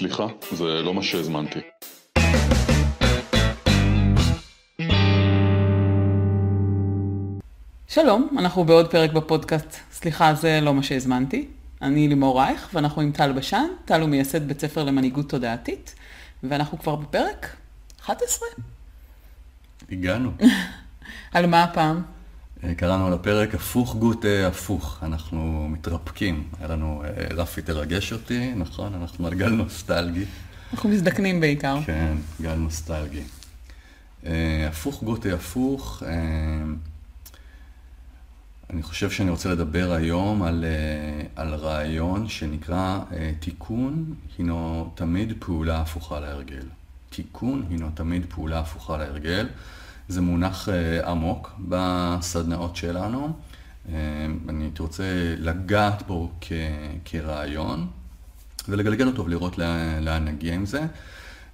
סליחה, זה לא מה שהזמנתי. שלום, אנחנו בעוד פרק בפודקאסט, סליחה, זה לא מה שהזמנתי. אני לימור רייך, ואנחנו עם טל בשן, טל הוא מייסד בית ספר למנהיגות תודעתית, ואנחנו כבר בפרק 11. הגענו. על מה הפעם? אה, קראנו לפרק הפוך גוט אה, הפוך, אנחנו מתרפקים. היה לנו, אה, רפי תרגש אותי, נכון? אנחנו על גל נוסטלגי. אנחנו מזדקנים בעיקר. כן, גל נוסטלגי. הפוך גוט הפוך, אני חושב שאני רוצה לדבר היום על, על רעיון שנקרא תיקון הינו תמיד פעולה הפוכה להרגל. תיקון הינו תמיד פעולה הפוכה להרגל. זה מונח אה, עמוק בסדנאות שלנו. אה, אני הייתי רוצה לגעת בו כ, כרעיון ולגלגל אותו ולראות לאן, לאן נגיע עם זה.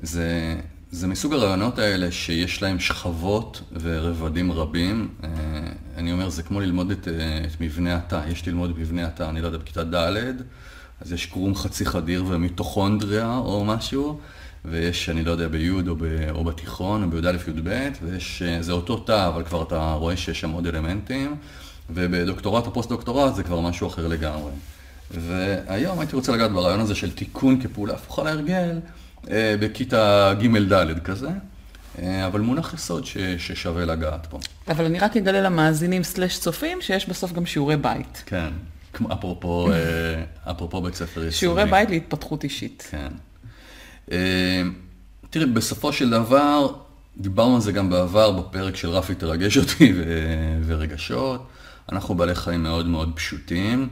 זה. זה מסוג הרעיונות האלה שיש להם שכבות ורבדים רבים. אה, אני אומר, זה כמו ללמוד את, את מבנה התא. יש ללמוד את מבנה התא, אני לא יודע, בכיתה ד', אז יש קרום חצי חדיר ומיטוכונדריה או משהו. ויש, אני לא יודע, בי' או, ב, או בתיכון, או בי"א י"ב, ויש, אה, זה אותו תא, אבל כבר אתה רואה שיש שם עוד אלמנטים, ובדוקטורט או פוסט-דוקטורט זה כבר משהו אחר לגמרי. והיום הייתי רוצה לגעת ברעיון הזה של תיקון כפעולה הפוכה להרגל, אה, בכיתה ג'-ד' כזה. אה, אבל מונח יסוד ש, ששווה לגעת פה. אבל אני רק אגלה למאזינים slash צופים שיש בסוף גם שיעורי בית. כן, אפרופו, אפרופו בית ספר יסודי. שיעורי בית להתפתחות אישית. כן. אה, תראי, בסופו של דבר, דיברנו על זה גם בעבר בפרק של רפי תרגש אותי ורגשות. אנחנו בעלי חיים מאוד מאוד פשוטים.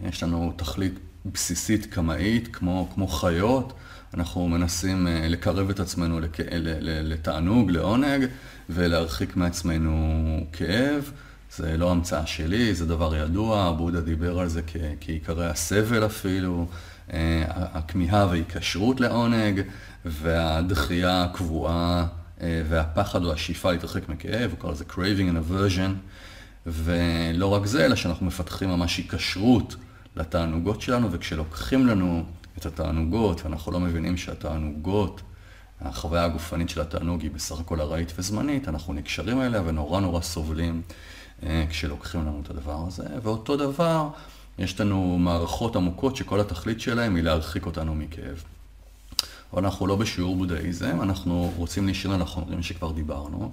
יש לנו תכלית בסיסית קמאית, כמו, כמו חיות. אנחנו מנסים אה, לקרב את עצמנו לק... לתענוג, לעונג, ולהרחיק מעצמנו כאב. זה לא המצאה שלי, זה דבר ידוע, בודה דיבר על זה כ... כעיקרי הסבל אפילו. הכמיהה וההיקשרות לעונג, והדחייה הקבועה אה, והפחד או השאיפה להתרחק מכאב, הוא קורא לזה craving and aversion. ולא רק זה, אלא שאנחנו מפתחים ממש היקשרות לתענוגות שלנו, וכשלוקחים לנו את התענוגות, ואנחנו לא מבינים שהתענוגות, החוויה הגופנית של התענוג היא בסך הכל ארעית וזמנית, אנחנו נקשרים אליה ונורא נורא סובלים אה, כשלוקחים לנו את הדבר הזה. ואותו דבר, יש לנו מערכות עמוקות שכל התכלית שלהן היא להרחיק אותנו מכאב. אבל אנחנו לא בשיעור בודהיזם, אנחנו רוצים להישאר על החומרים שכבר דיברנו.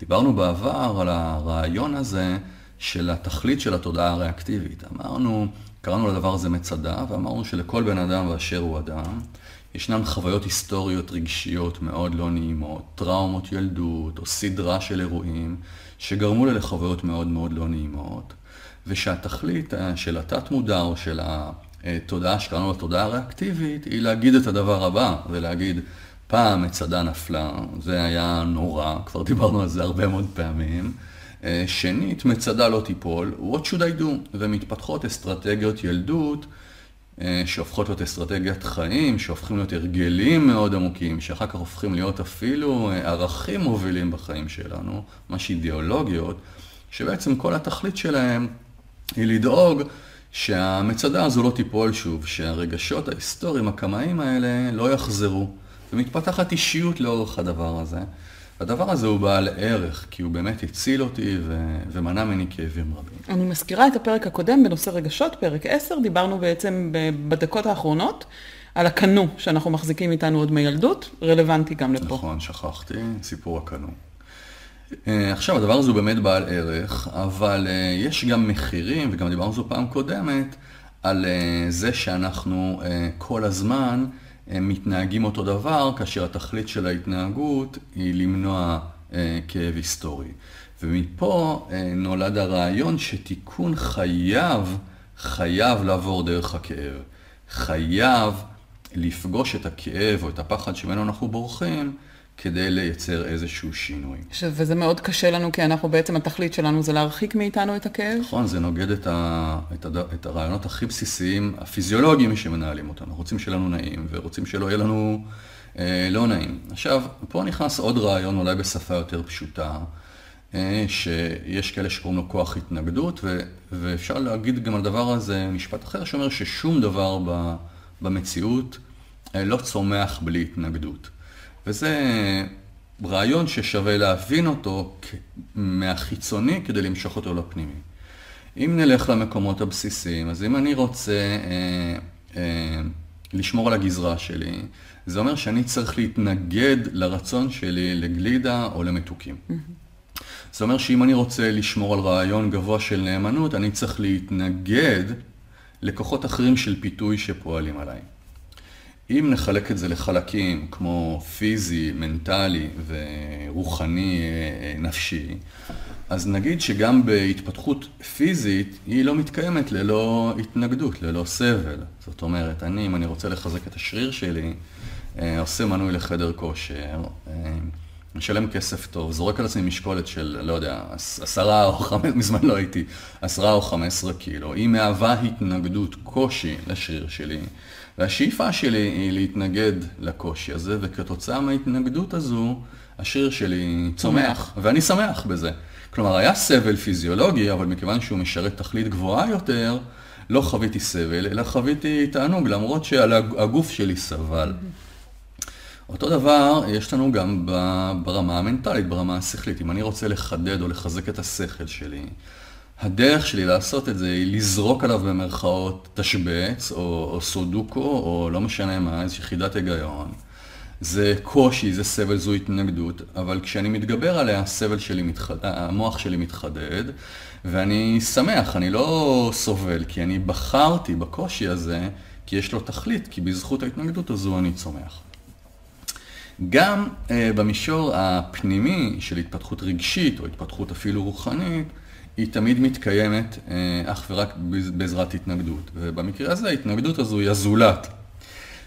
דיברנו בעבר על הרעיון הזה של התכלית של התודעה הריאקטיבית. אמרנו, קראנו לדבר הזה מצדה, ואמרנו שלכל בן אדם באשר הוא אדם, ישנן חוויות היסטוריות רגשיות מאוד לא נעימות, טראומות ילדות, או סדרה של אירועים, שגרמו לחוויות מאוד מאוד לא נעימות. ושהתכלית אה, של התת-מודע או של התודעה שקראנו לה תודעה ריאקטיבית, היא להגיד את הדבר הבא, ולהגיד, פעם מצדה נפלה, זה היה נורא, כבר דיברנו על זה הרבה מאוד פעמים. אה, שנית, מצדה לא תיפול, what should I do? ומתפתחות אסטרטגיות ילדות אה, שהופכות להיות אסטרטגיית חיים, שהופכים להיות הרגלים מאוד עמוקים, שאחר כך הופכים להיות אפילו ערכים מובילים בחיים שלנו, ממש אידיאולוגיות, שבעצם כל התכלית שלהם היא לדאוג שהמצדה הזו לא תיפול שוב, שהרגשות ההיסטוריים הקמאיים האלה לא יחזרו. ומתפתחת אישיות לאורך הדבר הזה. הדבר הזה הוא בעל ערך, כי הוא באמת הציל אותי ו- ומנע ממני כאבים רבים. אני מזכירה את הפרק הקודם בנושא רגשות, פרק 10, דיברנו בעצם בדקות האחרונות על הקנו שאנחנו מחזיקים איתנו עוד מילדות, רלוונטי גם לפה. נכון, שכחתי, סיפור הקנו. אה, עכשיו, הדבר הזה הוא באמת בעל ערך, אבל אה, יש גם מחירים, וגם דיברנו על זה פעם קודמת, על אה, זה שאנחנו כל הזמן מתנהגים אותו דבר, כאשר התכלית של ההתנהגות היא למנוע כאב היסטורי. ומפה נולד הרעיון שתיקון חייב, חייב לעבור דרך הכאב. חייב לפגוש את הכאב או את הפחד שממנו אנחנו בורחים. כדי לייצר איזשהו שינוי. וזה מאוד קשה לנו, כי אנחנו בעצם, התכלית שלנו זה להרחיק מאיתנו את הכאב? נכון, זה נוגד את, ה, את, הד, את הרעיונות הכי בסיסיים, הפיזיולוגיים שמנהלים אותנו. רוצים שיהיה לנו נעים, ורוצים שלא יהיה לנו אה, לא נעים. עכשיו, פה נכנס עוד רעיון, אולי בשפה יותר פשוטה, אה, שיש כאלה שקוראים לו כוח התנגדות, ו, ואפשר להגיד גם על הדבר הזה משפט אחר, שאומר ששום דבר ב, במציאות, אה, לא צומח בלי התנגדות. וזה רעיון ששווה להבין אותו מהחיצוני כדי למשוך אותו לפנימי. אם נלך למקומות הבסיסיים, אז אם אני רוצה אה, אה, לשמור על הגזרה שלי, זה אומר שאני צריך להתנגד לרצון שלי לגלידה או למתוקים. Mm-hmm. זה אומר שאם אני רוצה לשמור על רעיון גבוה של נאמנות, אני צריך להתנגד לכוחות אחרים של פיתוי שפועלים עליי. אם נחלק את זה לחלקים כמו פיזי, מנטלי ורוחני, אה, נפשי, אז נגיד שגם בהתפתחות פיזית היא לא מתקיימת ללא התנגדות, ללא סבל. זאת אומרת, אני, אם אני רוצה לחזק את השריר שלי, אה, עושה מנוי לחדר כושר, אה, משלם כסף טוב, זורק על עצמי משקולת של, לא יודע, עשרה או חמש, מזמן לא הייתי, עשרה או חמש עשרה קילו, היא מהווה התנגדות, קושי לשריר שלי, והשאיפה שלי היא להתנגד לקושי הזה, וכתוצאה מההתנגדות הזו, השריר שלי צומח, ואני שמח בזה. כלומר, היה סבל פיזיולוגי, אבל מכיוון שהוא משרת תכלית גבוהה יותר, לא חוויתי סבל, אלא חוויתי תענוג, למרות שהגוף שלי סבל. אותו דבר יש לנו גם ברמה המנטלית, ברמה השכלית. אם אני רוצה לחדד או לחזק את השכל שלי, הדרך שלי לעשות את זה היא לזרוק עליו במרכאות תשבץ, או, או סודוקו, או לא משנה מה, איזושהי יחידת היגיון. זה קושי, זה סבל, זו התנגדות, אבל כשאני מתגבר עליה, הסבל שלי, מתחד... המוח שלי מתחדד, ואני שמח, אני לא סובל, כי אני בחרתי בקושי הזה, כי יש לו תכלית, כי בזכות ההתנגדות הזו אני צומח. גם uh, במישור הפנימי של התפתחות רגשית, או התפתחות אפילו רוחנית, היא תמיד מתקיימת uh, אך ורק בעזרת התנגדות. ובמקרה הזה ההתנגדות הזו היא הזולת.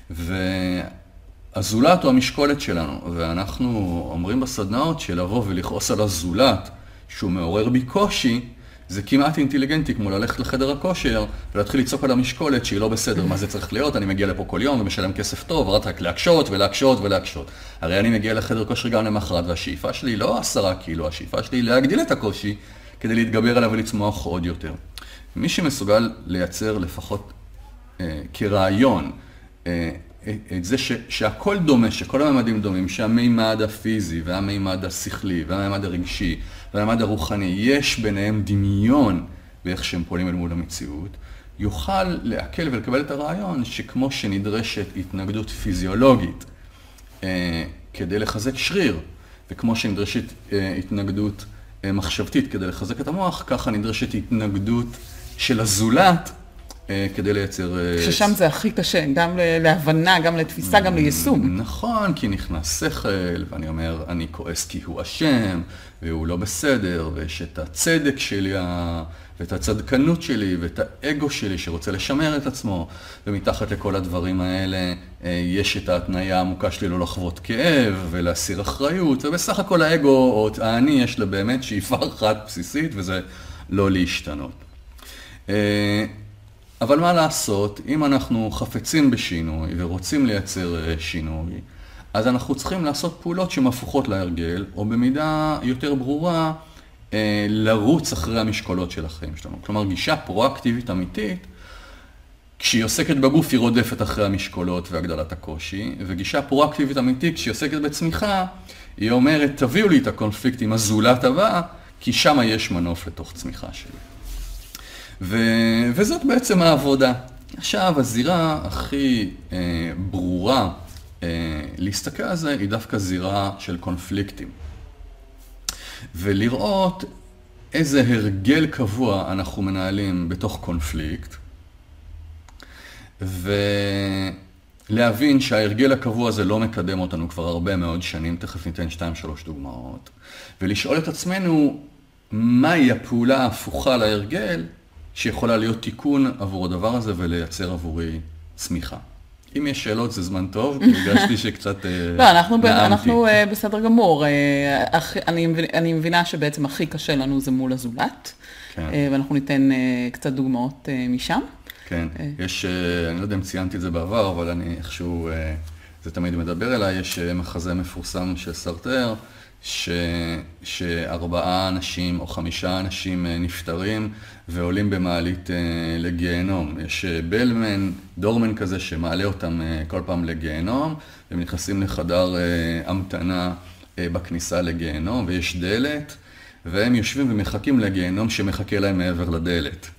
והזולת הוא המשקולת שלנו, ואנחנו אומרים בסדנאות שלבוא ולכעוס על הזולת, שהוא מעורר בי קושי, זה כמעט אינטליגנטי כמו ללכת לחדר הכושר ולהתחיל לצעוק על המשקולת שהיא לא בסדר, מה זה צריך להיות, אני מגיע לפה כל יום ומשלם כסף טוב, רק להקשות ולהקשות ולהקשות. הרי אני מגיע לחדר כושר גם למחרת והשאיפה שלי לא עשרה קילו, השאיפה שלי היא להגדיל את הקושי כדי להתגבר עליו ולצמוח עוד יותר. מי שמסוגל לייצר לפחות אה, כרעיון אה, את זה ש, שהכל דומה, שכל הממדים דומים, שהמימד הפיזי והמימד השכלי והמימד הרגשי והמימד הרוחני, יש ביניהם דמיון באיך שהם פועלים אל מול המציאות, יוכל לעכל ולקבל את הרעיון שכמו שנדרשת התנגדות פיזיולוגית אה, כדי לחזק שריר, וכמו שנדרשת אה, התנגדות מחשבתית כדי לחזק את המוח, ככה נדרשת התנגדות של הזולת אה, כדי לייצר... אה, ששם זה הכי קשה, גם להבנה, גם לתפיסה, גם ליישום. נכון, כי נכנס שכל, ואני אומר, אני כועס כי הוא אשם, והוא לא בסדר, ויש את הצדק שלי, ואת הצדקנות שלי, ואת האגו שלי שרוצה לשמר את עצמו, ומתחת לכל הדברים האלה אה, יש את ההתניה העמוקה שלי לא לחוות כאב, ולהסיר אחריות, ובסך הכל האגו, או האני, יש לה באמת שאיפה אחת בסיסית, וזה לא להשתנות. אבל מה לעשות, אם אנחנו חפצים בשינוי ורוצים לייצר אה, שינוי, אז אנחנו צריכים לעשות פעולות שהן הפוכות להרגל, או במידה יותר ברורה, אה, לרוץ אחרי המשקולות של החיים שלנו. כלומר, גישה פרואקטיבית אמיתית, כשהיא עוסקת בגוף היא רודפת אחרי המשקולות והגדלת הקושי, וגישה פרואקטיבית אמיתית, כשהיא עוסקת בצמיחה, היא אומרת, תביאו לי את הקונפליקט עם הזולת הבא, כי שם יש מנוף לתוך צמיחה שלי. ו... וזאת בעצם העבודה. עכשיו, הזירה הכי אה, ברורה אה, להסתכל על זה היא דווקא זירה של קונפליקטים. ולראות איזה הרגל קבוע אנחנו מנהלים בתוך קונפליקט, ולהבין שההרגל הקבוע הזה לא מקדם אותנו כבר הרבה מאוד שנים, תכף ניתן 2-3 דוגמאות, ולשאול את עצמנו מהי הפעולה ההפוכה להרגל שיכולה להיות תיקון עבור הדבר הזה ולייצר עבורי צמיחה. אם יש שאלות זה זמן טוב, כי הרגשתי שקצת אה, לא, אנחנו, נעמתי. אנחנו uh, בסדר גמור. אח, אני, אני מבינה שבעצם הכי קשה לנו זה מול הזולת, כן. ואנחנו ניתן קצת דוגמאות משם. כן, יש, אני לא יודע אם ציינתי את זה בעבר, אבל אני איכשהו, זה תמיד מדבר אליי, יש מחזה מפורסם של סרטר, ש, שארבעה אנשים או חמישה אנשים אה, נפטרים ועולים במעלית אה, לגיהנום. יש אה, בלמן, דורמן כזה, שמעלה אותם כל פעם לגיהנום, והם נכנסים לחדר המתנה בכניסה לגיהנום, ויש דלת, והם יושבים ומחכים לגיהנום שמחכה להם מעבר לדלת.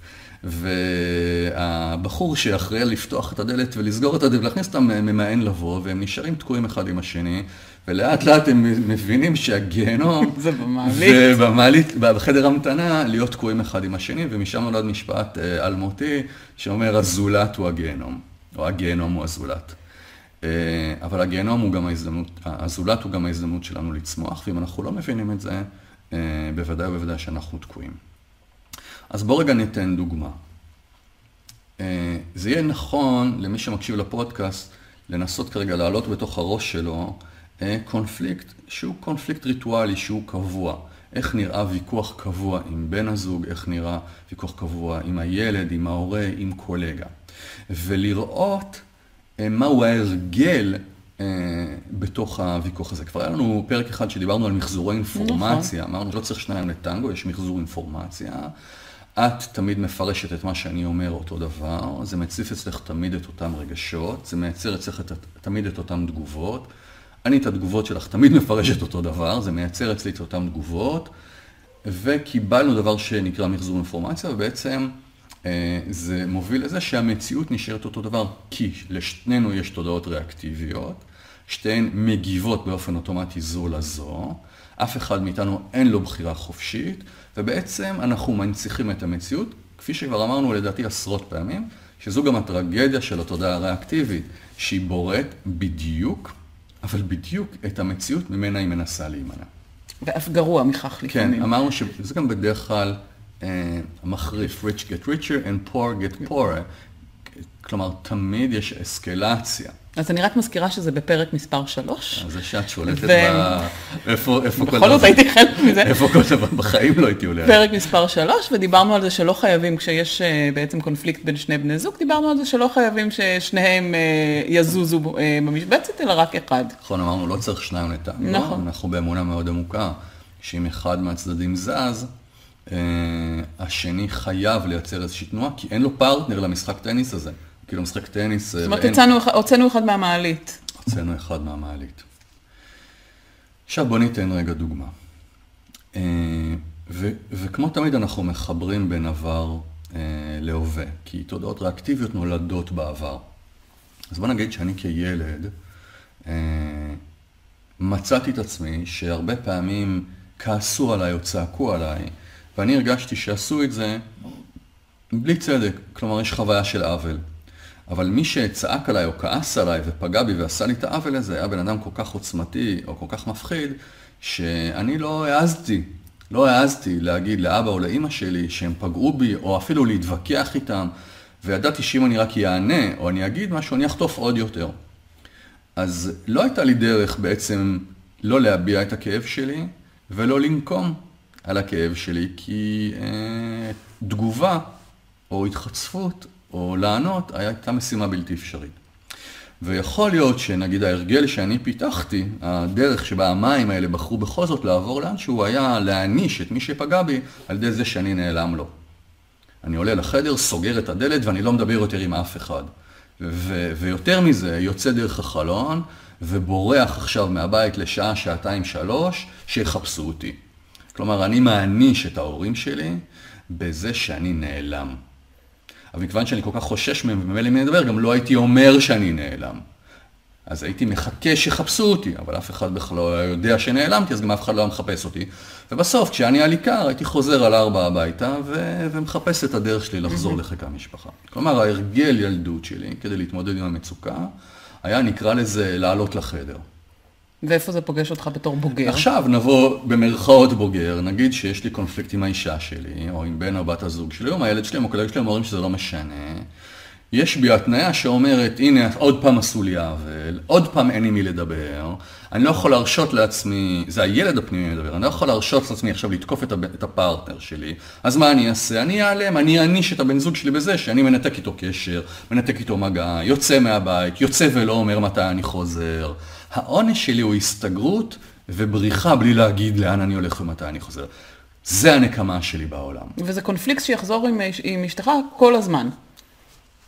והבחור שאחראי לפתוח את הדלת ולסגור את הדלת ולהכניס אותם ממאן לבוא, והם נשארים תקועים אחד עם השני, ולאט לאט הם מבינים שהגיהנום, זה במעלית, ובמעלית, בחדר המתנה, להיות תקועים אחד עם השני, ומשם נולד משפט אה, אלמותי, שאומר הזולת הוא הגיהנום, או הגיהנום הוא הזולת. אה, אבל הגיהנום הוא גם ההזדמנות, הזולת הוא גם ההזדמנות שלנו לצמוח, ואם אנחנו לא מבינים את זה, אה, בוודאי ובוודאי שאנחנו תקועים. אז בואו רגע ניתן דוגמה. זה יהיה נכון למי שמקשיב לפודקאסט, לנסות כרגע לעלות בתוך הראש שלו קונפליקט שהוא קונפליקט ריטואלי, שהוא קבוע. איך נראה ויכוח קבוע עם בן הזוג, איך נראה ויכוח קבוע עם הילד, עם ההורה, עם קולגה. ולראות אה, מהו ההרגל אה, בתוך הוויכוח הזה. כבר היה לנו פרק אחד שדיברנו על מחזורי אינפורמציה, נכון. אמרנו שלא צריך שניים לטנגו, יש מחזור אינפורמציה. את תמיד מפרשת את מה שאני אומר אותו דבר, זה מציף אצלך תמיד את אותם רגשות, זה מייצר אצלך תמיד את אותן תגובות. אני את התגובות שלך תמיד מפרשת אותו דבר, זה מייצר אצלי את אותן תגובות, וקיבלנו דבר שנקרא מחזור אינפורמציה, ובעצם אה, זה מוביל לזה שהמציאות נשארת אותו דבר, כי לשנינו יש תודעות ריאקטיביות, שתיהן מגיבות באופן אוטומטי זו לזו, אף אחד מאיתנו אין לו בחירה חופשית, ובעצם אנחנו מנציחים את המציאות, כפי שכבר אמרנו לדעתי עשרות פעמים, שזו גם הטרגדיה של התודעה הריאקטיבית, שהיא בוראת בדיוק אבל בדיוק את המציאות ממנה היא מנסה להימנע. ואף גרוע מכך לפעמים. כן, אמרנו שזה גם בדרך כלל אה, מחריף, rich get richer and poor get poorer. כלומר, תמיד יש אסקלציה. אז אני רק מזכירה שזה בפרק מספר 3. זה שאת שולטת ו... ב... איפה, איפה כל דבר... בכל זאת הייתי חלק מזה. איפה כל דבר, בחיים לא הייתי עולה. פרק מספר 3, ודיברנו על זה שלא חייבים, כשיש אה, בעצם קונפליקט בין שני בני זוג, דיברנו על זה שלא חייבים ששניהם אה, יזוזו אה, במשבצת, אלא רק אחד. נכון, אמרנו, לא צריך שניים לטנגו. נכון. אנחנו באמונה מאוד עמוקה, שאם אחד מהצדדים זז, השני חייב לייצר איזושהי תנועה, כי אין לו פרטנר למשחק טניס הזה. כאילו משחק טניס. זאת אומרת, ואין... הוצאנו אחד מהמעלית. הוצאנו אחד מהמעלית. עכשיו בוא ניתן רגע דוגמה. אה, ו, וכמו תמיד אנחנו מחברים בין עבר אה, להווה, כי תודעות ריאקטיביות נולדות בעבר. אז בוא נגיד שאני כילד אה, מצאתי את עצמי שהרבה פעמים כעסו עליי או צעקו עליי, ואני הרגשתי שעשו את זה בלי צדק, כלומר יש חוויה של עוול. אבל מי שצעק עליי או כעס עליי ופגע בי ועשה לי את העוול הזה, היה בן אדם כל כך עוצמתי או כל כך מפחיד, שאני לא העזתי, לא העזתי להגיד לאבא או לאימא שלי שהם פגעו בי, או אפילו להתווכח איתם, וידעתי שאם אני רק יענה, או אני אגיד משהו, אני אחטוף עוד יותר. אז לא הייתה לי דרך בעצם לא להביע את הכאב שלי, ולא לנקום על הכאב שלי, כי אה, תגובה או התחצפות או לענות, הייתה משימה בלתי אפשרית. ויכול להיות שנגיד ההרגל שאני פיתחתי, הדרך שבה המים האלה בחרו בכל זאת לעבור לאן שהוא היה להעניש את מי שפגע בי על ידי זה שאני נעלם לו. אני עולה לחדר, סוגר את הדלת ואני לא מדבר יותר עם אף אחד. ו- ויותר מזה, יוצא דרך החלון ובורח עכשיו מהבית לשעה, שעתיים, שלוש, שיחפשו אותי. כלומר, אני מעניש את ההורים שלי בזה שאני נעלם. אבל מכיוון שאני כל כך חושש מהם וממילא מי לדבר, גם לא הייתי אומר שאני נעלם. אז הייתי מחכה שיחפשו אותי, אבל אף אחד בכלל לא יודע שנעלמתי, אז גם אף אחד לא היה מחפש אותי. ובסוף, כשאני על עיקר, הייתי חוזר על ארבע הביתה ו... ומחפש את הדרך שלי לחזור לחיק המשפחה. כלומר, ההרגל ילדות שלי, כדי להתמודד עם המצוקה, היה נקרא לזה לעלות לחדר. ואיפה זה פוגש אותך בתור בוגר? עכשיו נבוא במרכאות בוגר, נגיד שיש לי קונפליקט עם האישה שלי, או עם בן או בת הזוג שלי, או עם הילד שלי, או קולגה שלי, אומרים שזה לא משנה. יש בי התניה שאומרת, הנה, עוד פעם עשו לי עוול, עוד פעם אין עם מי לדבר, אני לא יכול להרשות לעצמי, זה הילד הפנימי מדבר, אני לא יכול להרשות לעצמי עכשיו לתקוף את, את הפרטנר שלי, אז מה אני אעשה? אני אעלם, אני אעניש את הבן זוג שלי בזה שאני מנתק איתו קשר, מנתק איתו מגע, יוצא מהבית, יוצא ולא אומר מתי אני חוזר. העונש שלי הוא הסתגרות ובריחה בלי להגיד לאן אני הולך ומתי אני חוזר. זה הנקמה שלי בעולם. וזה קונפליקט שיחזור עם, עם אשתך כל הזמן.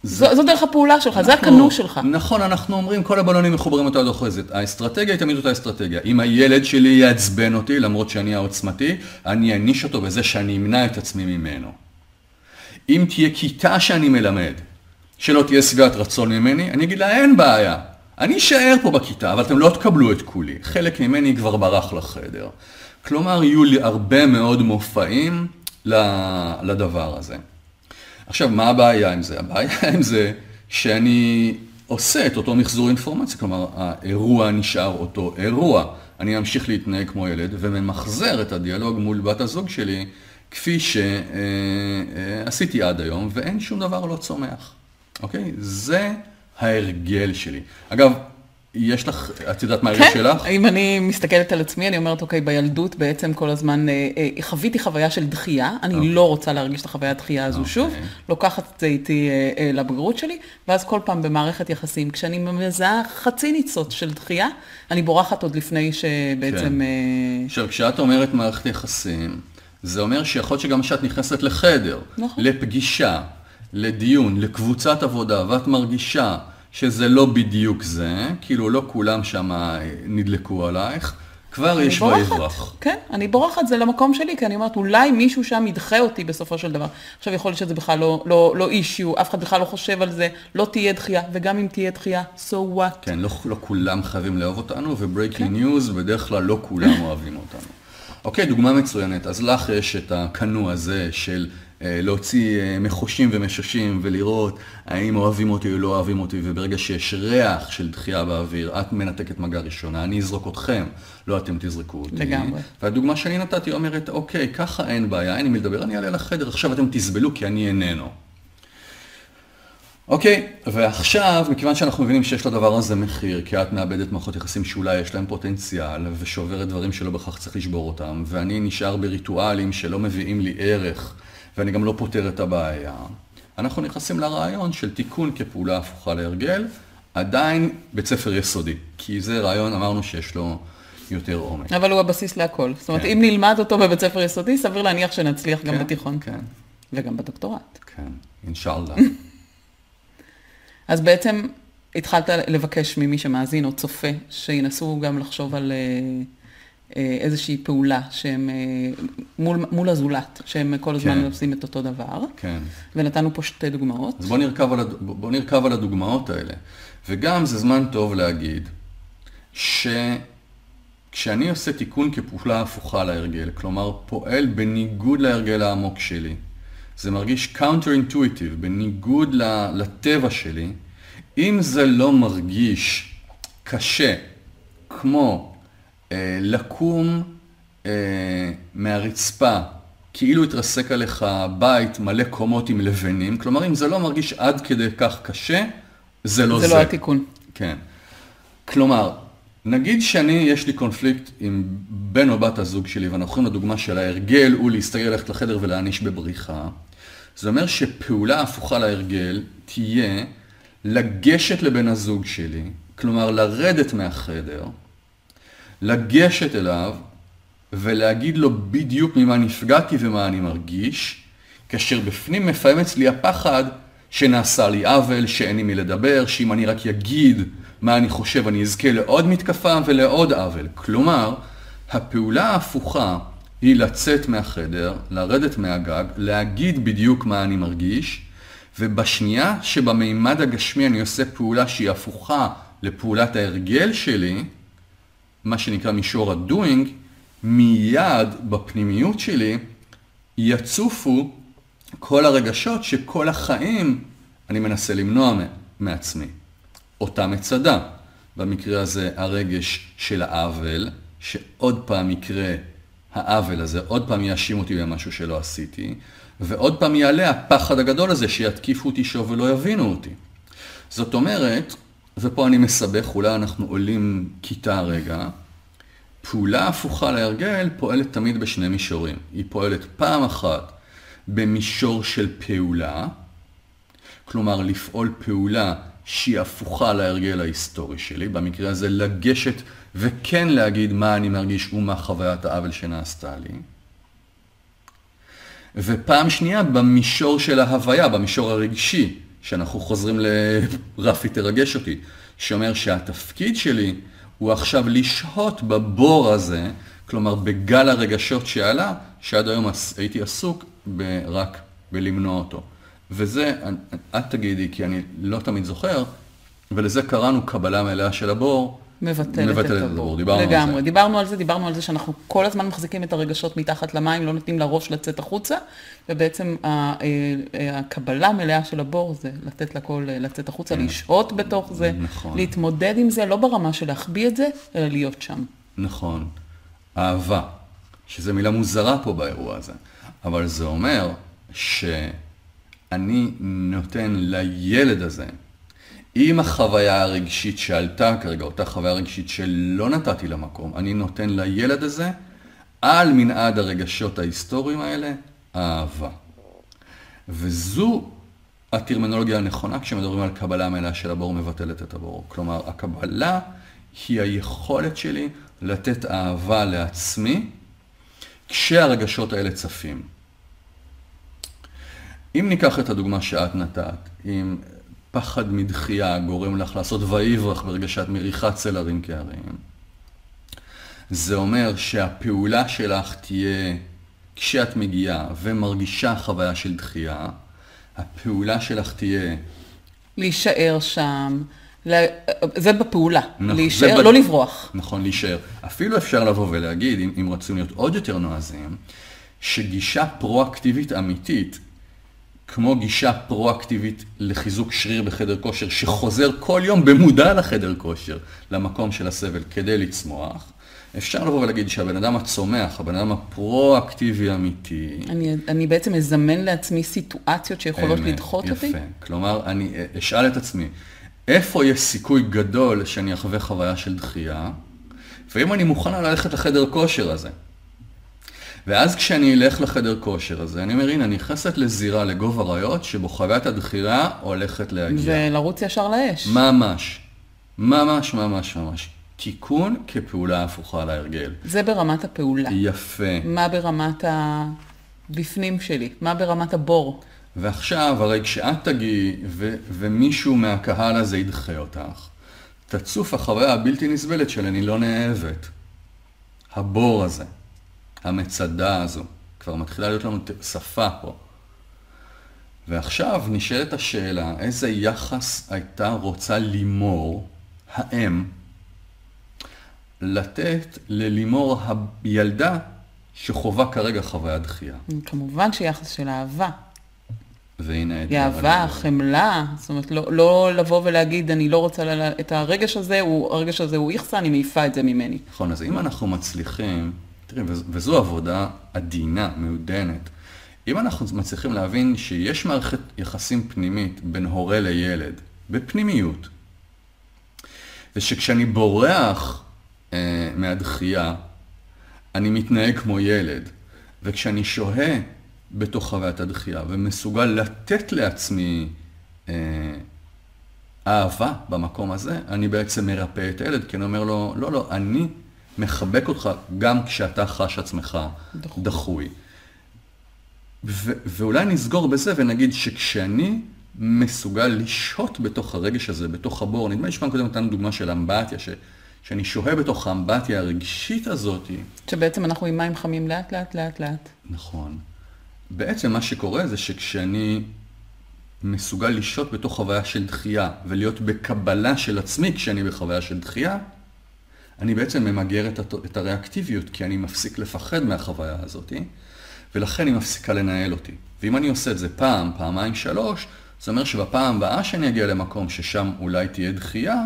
זו, זו דרך הפעולה שלך, זה הכנוע שלך. נכון, אנחנו אומרים, כל הבלונים מחוברים אותה דוחזת. האסטרטגיה היא תמיד אותה אסטרטגיה. אם הילד שלי יעצבן אותי, למרות שאני העוצמתי, אני אעניש אותו בזה שאני אמנע את עצמי ממנו. אם תהיה כיתה שאני מלמד, שלא תהיה שבעת רצון ממני, אני אגיד לה, אין בעיה. אני אשאר פה בכיתה, אבל אתם לא תקבלו את כולי. חלק ממני כבר ברח לחדר. כלומר, יהיו לי הרבה מאוד מופעים לדבר הזה. עכשיו, מה הבעיה עם זה? הבעיה עם זה שאני עושה את אותו מחזור אינפורמציה, כלומר, האירוע נשאר אותו אירוע. אני אמשיך להתנהג כמו ילד וממחזר את הדיאלוג מול בת הזוג שלי כפי שעשיתי עד היום, ואין שום דבר לא צומח. אוקיי? זה ההרגל שלי. אגב, יש לך, את יודעת מה הרגל כן, שלך? כן, אם אני מסתכלת על עצמי, אני אומרת, אוקיי, בילדות בעצם כל הזמן אה, אה, חוויתי חוויה של דחייה, אני אוקיי. לא רוצה להרגיש את החוויה הדחייה הזו אוקיי. שוב, לוקחת את זה איתי אה, אה, לבגרות שלי, ואז כל פעם במערכת יחסים, כשאני מזהה חצי ניצוץ של דחייה, אני בורחת עוד לפני שבעצם... כן. אה... עכשיו, כשאת אומרת מערכת יחסים, זה אומר שיכול להיות שגם כשאת נכנסת לחדר, נכון. לפגישה, לדיון, לקבוצת עבודה, ואת מרגישה שזה לא בדיוק זה, כאילו לא כולם שם נדלקו עלייך, כבר יש ויברח. כן, אני בורחת, זה למקום שלי, כי אני אומרת, אולי מישהו שם ידחה אותי בסופו של דבר. עכשיו, יכול להיות שזה בכלל לא, לא, לא issue, אף אחד בכלל לא חושב על זה, לא תהיה דחייה, וגם אם תהיה דחייה, so what? כן, לא, לא כולם חייבים לאהוב אותנו, ו breaking כן. news, בדרך כלל לא כולם אוהבים אותנו. אוקיי, דוגמה מצוינת. אז לך יש את הקנו הזה של אה, להוציא אה, מחושים ומשושים ולראות האם אוהבים אותי או לא אוהבים אותי, וברגע שיש ריח של דחייה באוויר, את מנתקת מגע ראשונה, אני אזרוק אתכם, לא אתם תזרקו אותי. לגמרי. והדוגמה שאני נתתי אומרת, אוקיי, ככה אין בעיה, אין לי מי לדבר, אני אעלה לחדר, עכשיו אתם תסבלו כי אני איננו. אוקיי, ועכשיו, מכיוון שאנחנו מבינים שיש לדבר הזה מחיר, כי את מאבדת מערכות יחסים שאולי יש להם פוטנציאל, ושוברת דברים שלא בהכרח צריך לשבור אותם, ואני נשאר בריטואלים שלא מביאים לי ערך, ואני גם לא פותר את הבעיה, אנחנו נכנסים לרעיון של תיקון כפעולה הפוכה להרגל, עדיין בית ספר יסודי, כי זה רעיון, אמרנו שיש לו יותר עומק. אבל הוא הבסיס להכל. זאת אומרת, כן. אם נלמד אותו בבית ספר יסודי, סביר להניח שנצליח גם כן, בתיכון. כן. וגם בדוקטורט. כן, אינשאללה. אז בעצם התחלת לבקש ממי שמאזין או צופה, שינסו גם לחשוב על אה, איזושהי פעולה שהם אה, מול, מול הזולת, שהם כל הזמן כן. עושים את אותו דבר. כן. ונתנו פה שתי דוגמאות. אז בוא נרכב, על, בוא נרכב על הדוגמאות האלה. וגם זה זמן טוב להגיד שכשאני עושה תיקון כפעולה הפוכה להרגל, כלומר פועל בניגוד להרגל העמוק שלי, זה מרגיש counter-intuitive, בניגוד לטבע שלי, אם זה לא מרגיש קשה, כמו אה, לקום אה, מהרצפה, כאילו התרסק עליך בית מלא קומות עם לבנים, כלומר אם זה לא מרגיש עד כדי כך קשה, זה לא זה. זה לא התיקון. כן. כלומר, נגיד שאני, יש לי קונפליקט עם בן או בת הזוג שלי, ואנחנו הולכים לדוגמה של ההרגל הוא להסתגל ללכת לחדר ולהעניש בבריחה. זה אומר שפעולה הפוכה להרגל תהיה לגשת לבן הזוג שלי, כלומר לרדת מהחדר, לגשת אליו ולהגיד לו בדיוק ממה נפגעתי ומה אני מרגיש, כאשר בפנים מפעם אצלי הפחד שנעשה לי עוול, שאין לי מי לדבר, שאם אני רק אגיד מה אני חושב אני אזכה לעוד מתקפה ולעוד עוול. כלומר, הפעולה ההפוכה היא לצאת מהחדר, לרדת מהגג, להגיד בדיוק מה אני מרגיש, ובשנייה שבמימד הגשמי אני עושה פעולה שהיא הפוכה לפעולת ההרגל שלי, מה שנקרא מישור ה-doing, מיד בפנימיות שלי יצופו כל הרגשות שכל החיים אני מנסה למנוע מעצמי. אותה מצדה. במקרה הזה הרגש של העוול, שעוד פעם יקרה העוול הזה, עוד פעם יאשים אותי במשהו שלא עשיתי, ועוד פעם יעלה הפחד הגדול הזה שיתקיפו אותי שוב ולא יבינו אותי. זאת אומרת, ופה אני מסבך, אולי אנחנו עולים כיתה רגע, פעולה הפוכה להרגל פועלת תמיד בשני מישורים. היא פועלת פעם אחת במישור של פעולה, כלומר לפעול פעולה שהיא הפוכה להרגל ההיסטורי שלי, במקרה הזה לגשת וכן להגיד מה אני מרגיש ומה חוויית העוול שנעשתה לי. ופעם שנייה, במישור של ההוויה, במישור הרגשי, שאנחנו חוזרים לרפי תרגש אותי, שאומר שהתפקיד שלי הוא עכשיו לשהות בבור הזה, כלומר בגל הרגשות שעלה, שעד היום הייתי עסוק רק בלמנוע אותו. וזה, את תגידי, כי אני לא תמיד זוכר, ולזה קראנו קבלה מלאה של הבור, מבטלת, מבטלת את הבור. דיברנו לגמרי. על זה. דיברנו על זה, דיברנו על זה שאנחנו כל הזמן מחזיקים את הרגשות מתחת למים, לא נותנים לראש לצאת החוצה, ובעצם אה, הקבלה המלאה של הבור זה לתת לכל לצאת החוצה, כן. לשהות בתוך זה, נכון. להתמודד עם זה, לא ברמה של להחביא את זה, אלא להיות שם. נכון. אהבה, שזו מילה מוזרה פה באירוע הזה, אבל זה אומר שאני נותן לילד הזה, עם החוויה הרגשית שעלתה כרגע, אותה חוויה רגשית שלא נתתי לה מקום, אני נותן לילד הזה, על מנעד הרגשות ההיסטוריים האלה, אהבה. וזו הטרמינולוגיה הנכונה כשמדברים על קבלה מלאה של הבור מבטלת את הבור. כלומר, הקבלה היא היכולת שלי לתת אהבה לעצמי כשהרגשות האלה צפים. אם ניקח את הדוגמה שאת נתת, אם פחד מדחייה גורם לך לעשות ויברח ברגע שאת מריחה צל הרים כהרים. זה אומר שהפעולה שלך תהיה, כשאת מגיעה ומרגישה חוויה של דחייה, הפעולה שלך תהיה... להישאר שם, זה בפעולה, נכון, להישאר, זה לא ב... לברוח. נכון, להישאר. אפילו אפשר לבוא ולהגיד, אם, אם רוצים להיות עוד יותר נועזים, שגישה פרואקטיבית אמיתית כמו גישה פרואקטיבית לחיזוק שריר בחדר כושר, שחוזר כל יום במודע לחדר כושר, למקום של הסבל כדי לצמוח, אפשר לבוא ולהגיד שהבן אדם הצומח, הבן אדם הפרואקטיבי אמיתי... אני, אני בעצם אזמן לעצמי סיטואציות שיכולות אמת, לדחות יפה. אותי? יפה. כלומר, אני אשאל את עצמי, איפה יש סיכוי גדול שאני אחווה חוויה של דחייה, ואם אני מוכן ללכת לחדר כושר הזה, ואז כשאני אלך לחדר כושר הזה, אני אומר, הנה, אני נכנסת לזירה, לגובה ריות, שבו חוויית הדחירה הולכת להגיע. ולרוץ ישר לאש. ממש. ממש, ממש, ממש. תיקון כפעולה הפוכה להרגל. זה ברמת הפעולה. יפה. מה ברמת הבפנים שלי? מה ברמת הבור? ועכשיו, הרי כשאת תגיעי ו- ומישהו מהקהל הזה ידחה אותך, תצוף החוויה הבלתי נסבלת של אני לא נאהבת. הבור הזה. המצדה הזו. כבר מתחילה להיות לנו שפה פה. ועכשיו נשאלת השאלה, איזה יחס הייתה רוצה לימור, האם, לתת ללימור הילדה שחווה כרגע חוויית דחייה. כמובן שיחס של אהבה. והנה האתגר. אהבה, חמלה, זאת אומרת, לא, לא לבוא ולהגיד, אני לא רוצה ל... את הרגש הזה, הוא, הרגש הזה הוא איכסה, אני מעיפה את זה ממני. נכון, אז אם אנחנו מצליחים תראי, וזו עבודה עדינה, מעודנת. אם אנחנו מצליחים להבין שיש מערכת יחסים פנימית בין הורה לילד, בפנימיות, ושכשאני בורח אה, מהדחייה, אני מתנהג כמו ילד, וכשאני שוהה בתוך חוויית הדחייה ומסוגל לתת לעצמי אה, אהבה במקום הזה, אני בעצם מרפא את הילד, כי אני אומר לו, לא, לא, אני מחבק אותך גם כשאתה חש עצמך דחוי. דחוי. ו- ואולי נסגור בזה ונגיד שכשאני מסוגל לשהות בתוך הרגש הזה, בתוך הבור, נדמה לי שפעם קודם נתנו דוגמה של אמבטיה, ש- שאני שוהה בתוך האמבטיה הרגשית הזאת. שבעצם אנחנו עם מים חמים לאט לאט לאט לאט. נכון. בעצם מה שקורה זה שכשאני מסוגל לשהות בתוך חוויה של דחייה ולהיות בקבלה של עצמי כשאני בחוויה של דחייה, אני בעצם ממגר את, את הריאקטיביות, כי אני מפסיק לפחד מהחוויה הזאת, ולכן היא מפסיקה לנהל אותי. ואם אני עושה את זה פעם, פעמיים, שלוש, זה אומר שבפעם הבאה שאני אגיע למקום ששם אולי תהיה דחייה,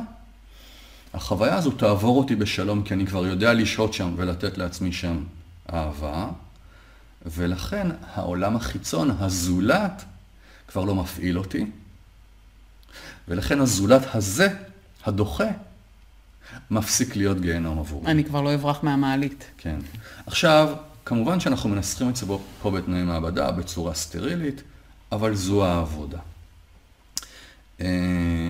החוויה הזו תעבור אותי בשלום, כי אני כבר יודע לשהות שם ולתת לעצמי שם אהבה, ולכן העולם החיצון, הזולת, כבר לא מפעיל אותי, ולכן הזולת הזה, הדוחה, מפסיק להיות גיהנום עבורי. אני כבר לא אברח מהמעלית. כן. עכשיו, כמובן שאנחנו מנסחים את זה פה בתנאי מעבדה, בצורה סטרילית, אבל זו העבודה. אה,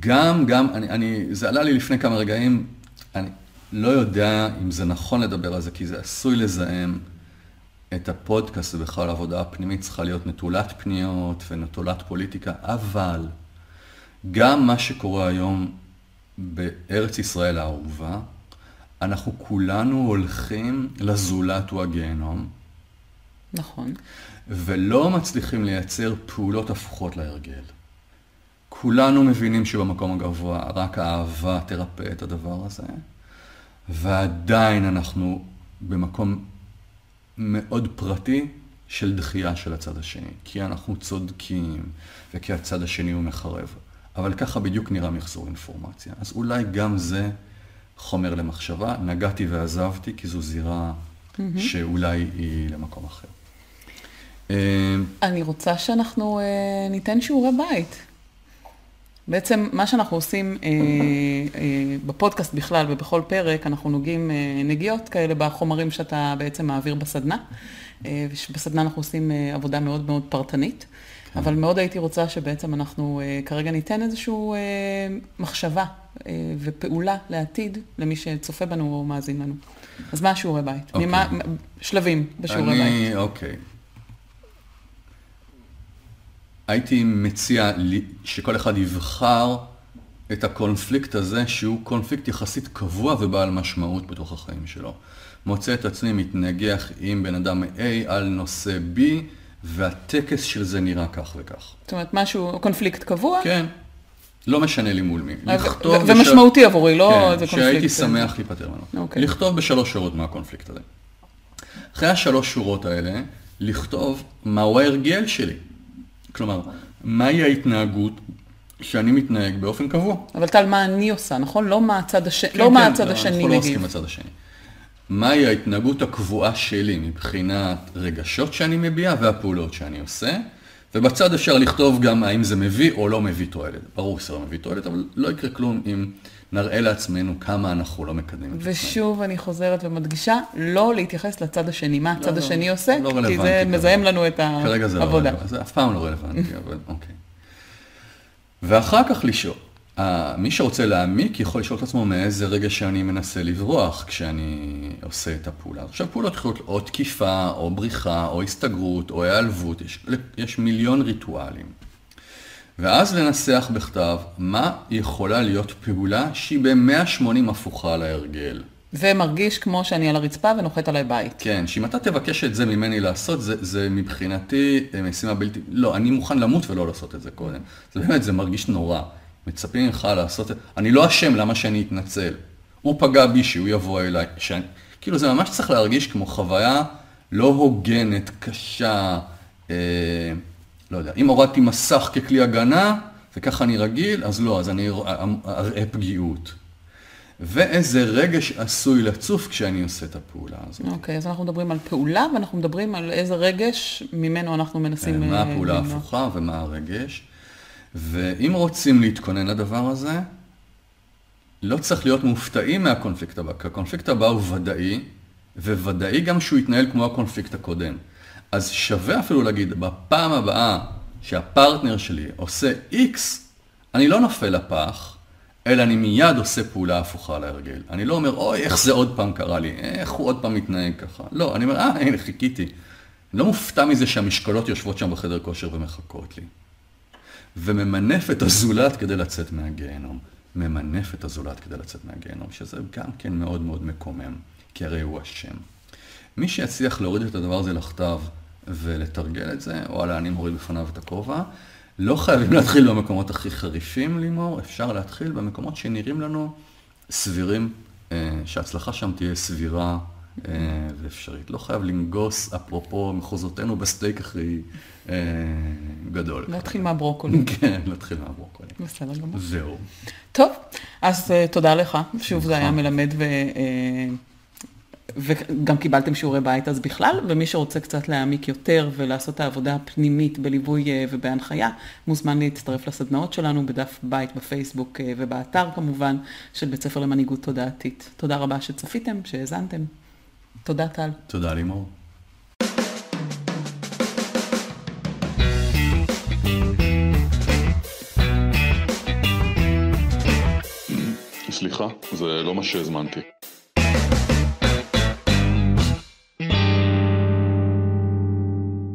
גם, גם, אני, אני, זה עלה לי לפני כמה רגעים, אני לא יודע אם זה נכון לדבר על זה, כי זה עשוי לזהם את הפודקאסט ובכלל העבודה הפנימית צריכה להיות נטולת פניות ונטולת פוליטיקה, אבל גם מה שקורה היום בארץ ישראל האהובה, אנחנו כולנו הולכים לזולת הוא הגיהנום. נכון. ולא מצליחים לייצר פעולות הפוכות להרגל. כולנו מבינים שבמקום הגבוה רק האהבה תרפא את הדבר הזה, ועדיין אנחנו במקום מאוד פרטי של דחייה של הצד השני, כי אנחנו צודקים וכי הצד השני הוא מחרב. אבל ככה בדיוק נראה מחזור אינפורמציה. אז אולי גם זה חומר למחשבה. נגעתי ועזבתי, כי זו זירה mm-hmm. שאולי היא למקום אחר. אה, אני רוצה שאנחנו אה, ניתן שיעורי בית. בעצם מה שאנחנו עושים אה, אה, בפודקאסט בכלל ובכל פרק, אנחנו נוגעים אה, נגיעות כאלה בחומרים שאתה בעצם מעביר בסדנה. אה, בסדנה אנחנו עושים אה, עבודה מאוד מאוד פרטנית. כן. אבל מאוד הייתי רוצה שבעצם אנחנו אה, כרגע ניתן איזושהי אה, מחשבה אה, ופעולה לעתיד למי שצופה בנו או מאזין לנו. אז מה השיעורי בית? אוקיי. ממה, שלבים בשיעורי אני, בית. אוקיי. הייתי מציע שכל אחד יבחר את הקונפליקט הזה, שהוא קונפליקט יחסית קבוע ובעל משמעות בתוך החיים שלו. מוצא את עצמי מתנגח עם בן אדם A על נושא B, והטקס של זה נראה כך וכך. זאת אומרת, משהו, קונפליקט קבוע? כן. לא משנה לי מול מי. לכתוב... ומשמעותי בש... עבורי, לא כן, איזה קונפליקט. שהייתי שמח להיפטר ממנו. אוקיי. לכתוב בשלוש שורות מהקונפליקט הזה. אחרי השלוש שורות האלה, לכתוב מהו ההרגל שלי. כלומר, מהי ההתנהגות שאני מתנהג באופן קבוע. אבל טל, מה אני עושה, נכון? לא מה הצד, הש... כן, לא כן, מה הצד לא, השני מגיב. אנחנו לא עוסקים בצד השני. מהי ההתנהגות הקבועה שלי מבחינת רגשות שאני מביע והפעולות שאני עושה, ובצד אפשר לכתוב גם האם זה מביא או לא מביא תועלת. ברור שזה לא מביא תועלת, אבל לא יקרה כלום אם נראה לעצמנו כמה אנחנו לא מקדמים את עצמנו. ושוב אני חוזרת ומדגישה, לא להתייחס לצד השני, מה הצד לא, לא השני לא, עושה, לא כי זה מזהם לנו את העבודה. כרגע זה לא רלוונטי, זה אף פעם לא רלוונטי, אבל אוקיי. ואחר כך לשאול. מי שרוצה להעמיק יכול לשאול את עצמו מאיזה רגע שאני מנסה לברוח כשאני עושה את הפעולה. עכשיו פעולות יכולות או תקיפה, או בריחה, או הסתגרות, או היעלבות, יש, יש מיליון ריטואלים. ואז לנסח בכתב מה יכולה להיות פעולה שהיא ב-180 הפוכה להרגל. ומרגיש כמו שאני על הרצפה ונוחת עליי בית. כן, שאם אתה תבקש את זה ממני לעשות, זה, זה מבחינתי אה, משימה בלתי... לא, אני מוכן למות ולא לעשות את זה קודם. זה באמת, זה מרגיש נורא. מצפים ממך לעשות את... אני לא אשם, למה שאני אתנצל? הוא פגע בי, שהוא יבוא אליי. שאני... כאילו, זה ממש צריך להרגיש כמו חוויה לא הוגנת, קשה, אה, לא יודע. אם הורדתי מסך ככלי הגנה, וככה אני רגיל, אז לא, אז אני אראה פגיעות. ואיזה רגש עשוי לצוף כשאני עושה את הפעולה הזאת. אוקיי, okay, אז אנחנו מדברים על פעולה, ואנחנו מדברים על איזה רגש ממנו אנחנו מנסים... מה אה, הפעולה ההפוכה ומה הרגש. ואם רוצים להתכונן לדבר הזה, לא צריך להיות מופתעים מהקונפליקט הבא, כי הקונפליקט הבא הוא ודאי, וודאי גם שהוא יתנהל כמו הקונפליקט הקודם. אז שווה אפילו להגיד, בפעם הבאה שהפרטנר שלי עושה X, אני לא נופל לפח, אלא אני מיד עושה פעולה הפוכה להרגל. אני לא אומר, אוי, איך זה עוד פעם קרה לי, איך הוא עוד פעם מתנהג ככה. לא, אני אומר, אה, הנה, חיכיתי. אני לא מופתע מזה שהמשקולות יושבות שם בחדר כושר ומחכות לי. וממנף את הזולת כדי לצאת מהגיהנום. ממנף את הזולת כדי לצאת מהגיהנום, שזה גם כן מאוד מאוד מקומם, כי הרי הוא אשם. מי שיצליח להוריד את הדבר הזה לכתב ולתרגל את זה, וואלה, אני מוריד בפניו את הכובע, לא חייבים להתחיל במקומות הכי חריפים, לימור, אפשר להתחיל במקומות שנראים לנו סבירים, אה, שההצלחה שם תהיה סבירה ואפשרית. לא חייב לנגוס, אפרופו מחוזותינו, בסטייק הכי אה, גדול. להתחיל מהברוקולי. כן, להתחיל מהברוקולי. בסדר גמור. זהו. טוב, אז תודה לך. שוב, זה היה מלמד ו... וגם קיבלתם שיעורי בית אז בכלל, ומי שרוצה קצת להעמיק יותר ולעשות את העבודה הפנימית בליווי ובהנחיה, מוזמן להצטרף לסדנאות שלנו בדף בית בפייסבוק ובאתר כמובן, של בית ספר למנהיגות תודעתית. תודה רבה שצפיתם, שהאזנתם. תודה, טל. תודה, לימור. סליחה, זה לא מה שהזמנתי.